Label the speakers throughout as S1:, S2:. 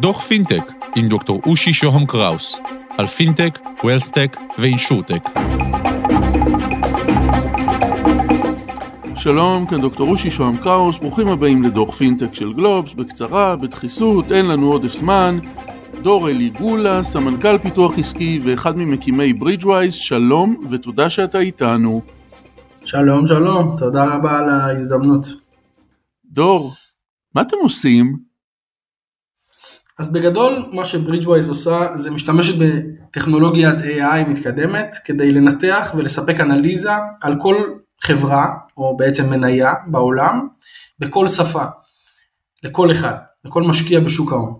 S1: דוח פינטק עם דוקטור אושי שוהם קראוס על פינטק, wealthtech ו insurtech.
S2: שלום, כאן דוקטור אושי שוהם קראוס, ברוכים הבאים לדוח פינטק של גלובס, בקצרה, בדחיסות, אין לנו עודף זמן. דור אלי גולה, סמנכ"ל פיתוח עסקי ואחד ממקימי ברידג'ווייז, שלום ותודה שאתה איתנו.
S3: שלום, שלום, תודה רבה על ההזדמנות.
S2: דור, מה אתם עושים?
S3: אז בגדול מה שברידג'ווייז עושה זה משתמשת בטכנולוגיית AI מתקדמת כדי לנתח ולספק אנליזה על כל חברה או בעצם מניה בעולם בכל שפה, לכל אחד, לכל משקיע בשוק ההון.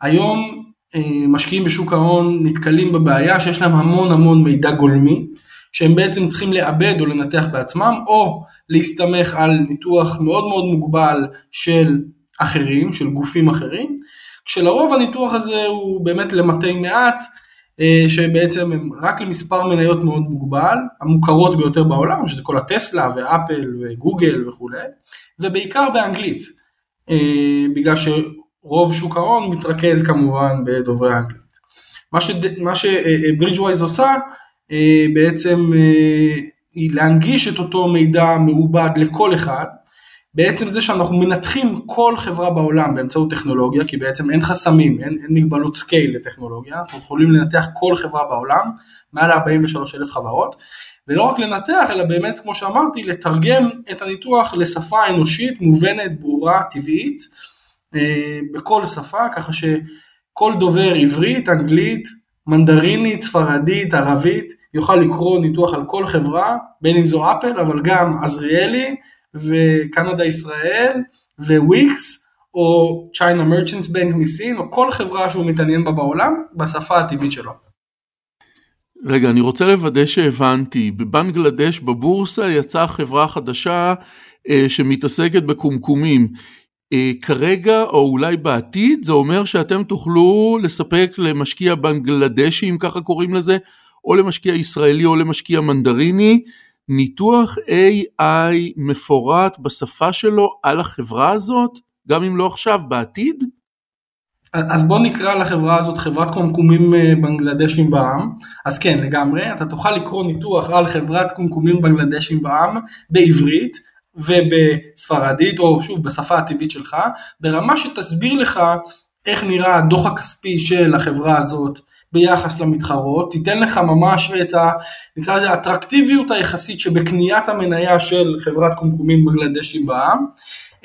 S3: היום אה, משקיעים בשוק ההון נתקלים בבעיה שיש להם המון המון מידע גולמי שהם בעצם צריכים לעבד או לנתח בעצמם או להסתמך על ניתוח מאוד מאוד מוגבל של אחרים, של גופים אחרים, כשלרוב הניתוח הזה הוא באמת למתי מעט אה, שבעצם הם רק למספר מניות מאוד מוגבל, המוכרות ביותר בעולם, שזה כל הטסלה ואפל וגוגל וכולי, ובעיקר באנגלית, אה, בגלל שרוב שוק ההון מתרכז כמובן בדוברי האנגלית. מה שברידג'ווייז עושה בעצם היא להנגיש את אותו מידע מעובד לכל אחד, בעצם זה שאנחנו מנתחים כל חברה בעולם באמצעות טכנולוגיה, כי בעצם אין חסמים, אין, אין מגבלות scale לטכנולוגיה, אנחנו יכולים לנתח כל חברה בעולם, מעל 43 אלף חברות, ולא רק לנתח, אלא באמת, כמו שאמרתי, לתרגם את הניתוח לשפה אנושית, מובנת, ברורה, טבעית, אה, בכל שפה, ככה שכל דובר עברית, אנגלית, מנדרינית, ספרדית, ערבית, יוכל לקרוא ניתוח על כל חברה, בין אם זו אפל, אבל גם עזריאלי, וקנדה ישראל וויקס או צ'יינה מרצ'נס בנק מסין או כל חברה שהוא מתעניין בה בעולם בשפה הטבעית שלו.
S2: רגע, אני רוצה לוודא שהבנתי, בבנגלדש בבורסה יצאה חברה חדשה אה, שמתעסקת בקומקומים. אה, כרגע או אולי בעתיד זה אומר שאתם תוכלו לספק למשקיע בנגלדשי אם ככה קוראים לזה או למשקיע ישראלי או למשקיע מנדריני ניתוח AI מפורט בשפה שלו על החברה הזאת, גם אם לא עכשיו, בעתיד?
S3: אז בוא נקרא לחברה הזאת חברת קומקומים אה, בנגלדשים בעם, אז כן לגמרי, אתה תוכל לקרוא ניתוח על חברת קומקומים בנגלדשים בעם בעברית ובספרדית או שוב בשפה הטבעית שלך, ברמה שתסביר לך איך נראה הדוח הכספי של החברה הזאת, ביחס למתחרות, תיתן לך ממש את ה... נקרא לזה האטרקטיביות היחסית שבקניית המניה של חברת קומקומים בנגלדשים בע"מ,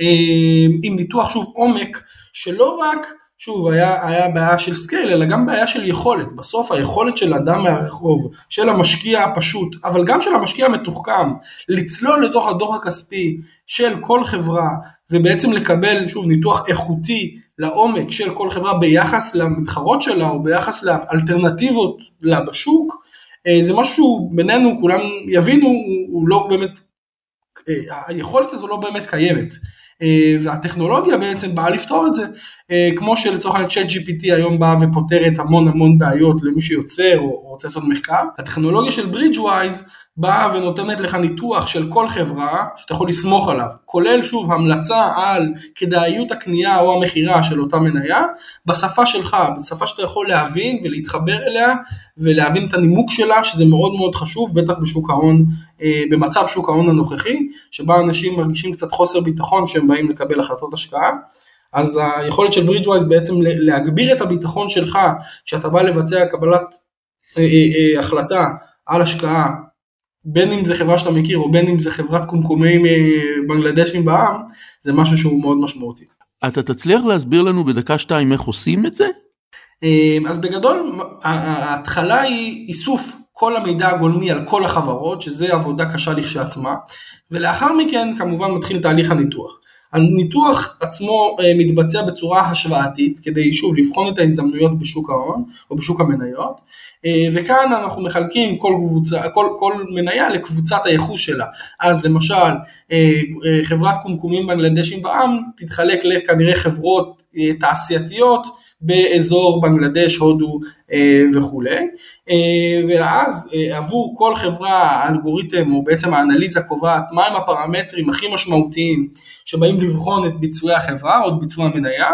S3: אה, עם ניתוח שוב עומק שלא רק שוב היה, היה בעיה של scale אלא גם בעיה של יכולת, בסוף היכולת של אדם מהרחוב, של המשקיע הפשוט, אבל גם של המשקיע המתוחכם, לצלול לתוך הדוח הכספי של כל חברה ובעצם לקבל שוב ניתוח איכותי לעומק של כל חברה ביחס למתחרות שלה או ביחס לאלטרנטיבות לה בשוק, אה, זה משהו בינינו כולם יבינו, הוא לא באמת, אה, היכולת הזו לא באמת קיימת. אה, והטכנולוגיה בעצם באה לפתור את זה, כמו שלצורך העניין צ'אט GPT היום באה ופותרת המון המון בעיות למי שיוצר או רוצה לעשות מחקר, הטכנולוגיה של ברידג'ווייז באה ונותנת לך ניתוח של כל חברה שאתה יכול לסמוך עליו, כולל שוב המלצה על כדאיות הקנייה או המכירה של אותה מניה, בשפה שלך, בשפה שאתה יכול להבין ולהתחבר אליה ולהבין את הנימוק שלה, שזה מאוד מאוד חשוב, בטח בשוק ההון, אה, במצב שוק ההון הנוכחי, שבה אנשים מרגישים קצת חוסר ביטחון כשהם באים לקבל החלטות השקעה. אז היכולת של ברידג'ווייז בעצם להגביר את הביטחון שלך כשאתה בא לבצע קבלת אה, אה, החלטה על השקעה בין אם זה חברה שאתה מכיר או בין אם זה חברת קומקומי בנגלדשים בע"מ, זה משהו שהוא מאוד משמעותי.
S2: אתה תצליח להסביר לנו בדקה שתיים איך עושים את זה?
S3: אמ, אז בגדול ההתחלה היא איסוף כל המידע הגולמי על כל החברות, שזה עבודה קשה לכשעצמה, ולאחר מכן כמובן מתחיל תהליך הניתוח. הניתוח עצמו אה, מתבצע בצורה השוואתית כדי שוב לבחון את ההזדמנויות בשוק ההון או בשוק המניות אה, וכאן אנחנו מחלקים כל, קבוצה, כל, כל מניה לקבוצת הייחוס שלה. אז למשל אה, חברת קומקומים בנגלדשים בעם תתחלק לכנראה חברות תעשייתיות באזור בנגלדש, הודו וכולי. ואז עבור כל חברה האלגוריתם או בעצם האנליזה קובעת מהם הפרמטרים הכי משמעותיים שבאים לבחון את ביצועי החברה או את ביצוע המניה.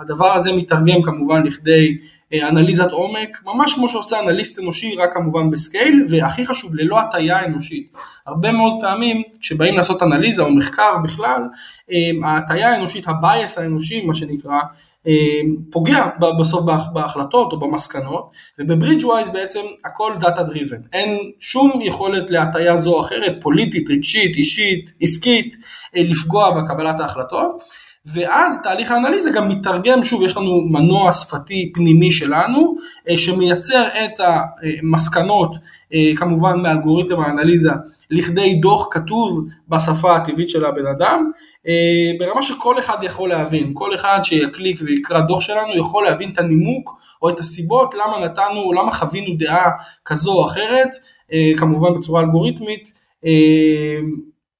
S3: הדבר הזה מתרגם כמובן לכדי אנליזת עומק, ממש כמו שעושה אנליסט אנושי, רק כמובן בסקייל, והכי חשוב, ללא הטיה אנושית. הרבה מאוד פעמים, כשבאים לעשות אנליזה או מחקר בכלל, ההטיה האנושית, ה bias האנושי, מה שנקרא, פוגע בסוף בהחלטות או במסקנות, ובברידג'ווייז בעצם הכל data driven. אין שום יכולת להטיה זו או אחרת, פוליטית, רגשית, אישית, עסקית, לפגוע בקבלת ההחלטות. ואז תהליך האנליזה גם מתרגם, שוב יש לנו מנוע שפתי פנימי שלנו שמייצר את המסקנות כמובן מאלגוריתם האנליזה לכדי דוח כתוב בשפה הטבעית של הבן אדם ברמה שכל אחד יכול להבין, כל אחד שיקליק ויקרא דוח שלנו יכול להבין את הנימוק או את הסיבות למה נתנו למה חווינו דעה כזו או אחרת כמובן בצורה אלגוריתמית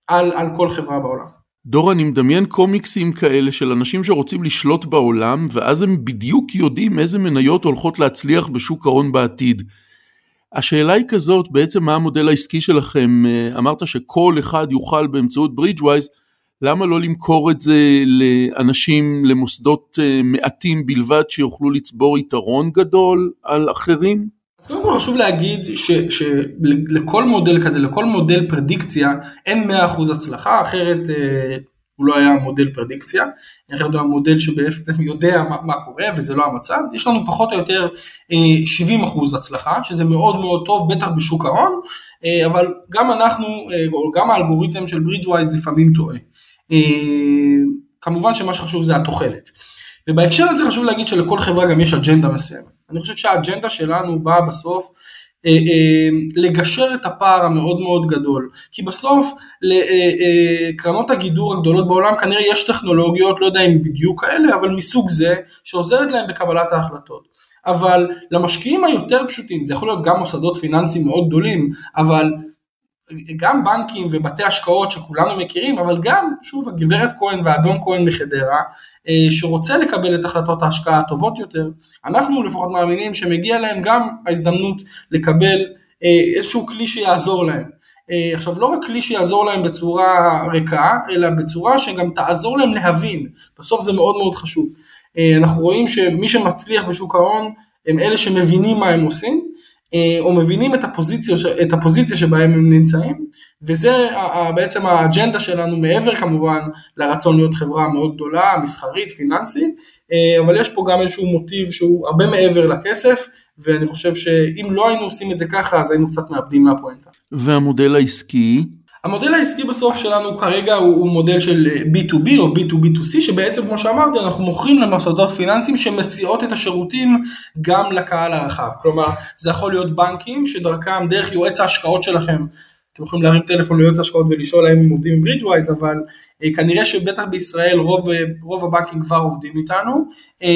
S3: על, על כל חברה בעולם.
S2: דור, אני מדמיין קומיקסים כאלה של אנשים שרוצים לשלוט בעולם, ואז הם בדיוק יודעים איזה מניות הולכות להצליח בשוק ההון בעתיד. השאלה היא כזאת, בעצם מה המודל העסקי שלכם? אמרת שכל אחד יוכל באמצעות ברידג'ווייז, למה לא למכור את זה לאנשים, למוסדות מעטים בלבד שיוכלו לצבור יתרון גדול על אחרים?
S3: אז קודם כל חשוב להגיד שלכל מודל כזה, לכל מודל פרדיקציה, אין 100% הצלחה, אחרת אה, הוא לא היה מודל פרדיקציה, אחרת הוא היה מודל שבעצם יודע מה, מה קורה וזה לא המצב, יש לנו פחות או יותר אה, 70% הצלחה, שזה מאוד מאוד טוב, בטח בשוק ההון, אה, אבל גם אנחנו, אה, או גם האלגוריתם של ברידג'ווייז לפעמים טועה. אה, כמובן שמה שחשוב זה התוחלת. ובהקשר הזה חשוב להגיד שלכל חברה גם יש אג'נדה מסוימת. אני חושב שהאג'נדה שלנו באה בסוף אה, אה, לגשר את הפער המאוד מאוד גדול. כי בסוף לקרנות אה, הגידור הגדולות בעולם כנראה יש טכנולוגיות, לא יודע אם בדיוק כאלה, אבל מסוג זה, שעוזרת להם בקבלת ההחלטות. אבל למשקיעים היותר פשוטים, זה יכול להיות גם מוסדות פיננסיים מאוד גדולים, אבל גם בנקים ובתי השקעות שכולנו מכירים, אבל גם, שוב, הגברת כהן והאדון כהן מחדרה, אה, שרוצה לקבל את החלטות ההשקעה הטובות יותר, אנחנו לפחות מאמינים שמגיע להם גם ההזדמנות לקבל אה, איזשהו כלי שיעזור להם. אה, עכשיו, לא רק כלי שיעזור להם בצורה ריקה, אלא בצורה שגם תעזור להם להבין, בסוף זה מאוד מאוד חשוב. אנחנו רואים שמי שמצליח בשוק ההון הם אלה שמבינים מה הם עושים, או מבינים את הפוזיציה, את הפוזיציה שבהם הם נמצאים, וזה בעצם האג'נדה שלנו מעבר כמובן לרצון להיות חברה מאוד גדולה, מסחרית, פיננסית, אה, אבל יש פה גם איזשהו מוטיב שהוא הרבה מעבר לכסף, ואני חושב שאם לא היינו עושים את זה ככה, אז היינו קצת מאבדים מהפואנטה.
S2: והמודל העסקי?
S3: המודל העסקי בסוף שלנו כרגע הוא, הוא מודל של B2B או B2B2C שבעצם כמו שאמרתי אנחנו מוכרים למוסדות פיננסיים שמציעות את השירותים גם לקהל הרחב. כלומר זה יכול להיות בנקים שדרכם דרך יועץ ההשקעות שלכם אתם יכולים להרים טלפון ליועץ השקעות ולשאול האם הם עובדים עם ברידג'ווייז, אבל אה, כנראה שבטח בישראל רוב, אה, רוב הבנקים כבר עובדים איתנו, אה,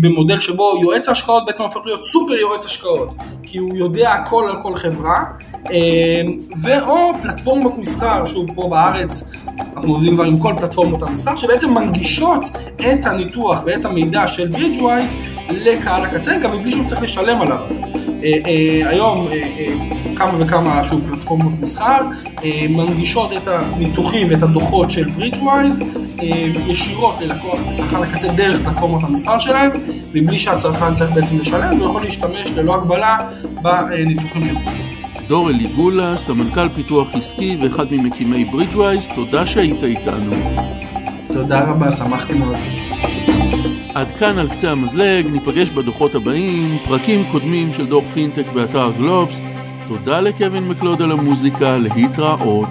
S3: במודל שבו יועץ ההשקעות בעצם הופך להיות סופר יועץ השקעות, כי הוא יודע הכל על כל חברה, אה, ואו פלטפורמות מסחר, שוב פה בארץ אנחנו עובדים כבר עם כל פלטפורמות המסחר, שבעצם מנגישות את הניתוח ואת המידע של ברידג'ווייז לקהל הקצה, גם מבלי שהוא צריך לשלם עליו. אה, אה, היום אה, כמה וכמה שוב פלטפורמות מסחר, מנגישות את הניתוחים ואת הדוחות של ברידג'ווייז ישירות ללקוח לצרכן הקצה דרך פלטפורמות המסחר שלהם, מבלי שהצרכן צריך בעצם לשלם, הוא יכול להשתמש ללא הגבלה בניתוחים של ברידג'ווייז.
S2: דור אליגולה, סמנכ"ל פיתוח עסקי ואחד ממקימי ברידג'ווייז, תודה שהיית איתנו.
S3: תודה רבה, שמחתי מאוד.
S2: עד כאן על קצה המזלג, ניפגש בדוחות הבאים, פרקים קודמים של דוח פינטק באתר גלובס, תודה לקווין מקלוד על המוזיקה, להתראות.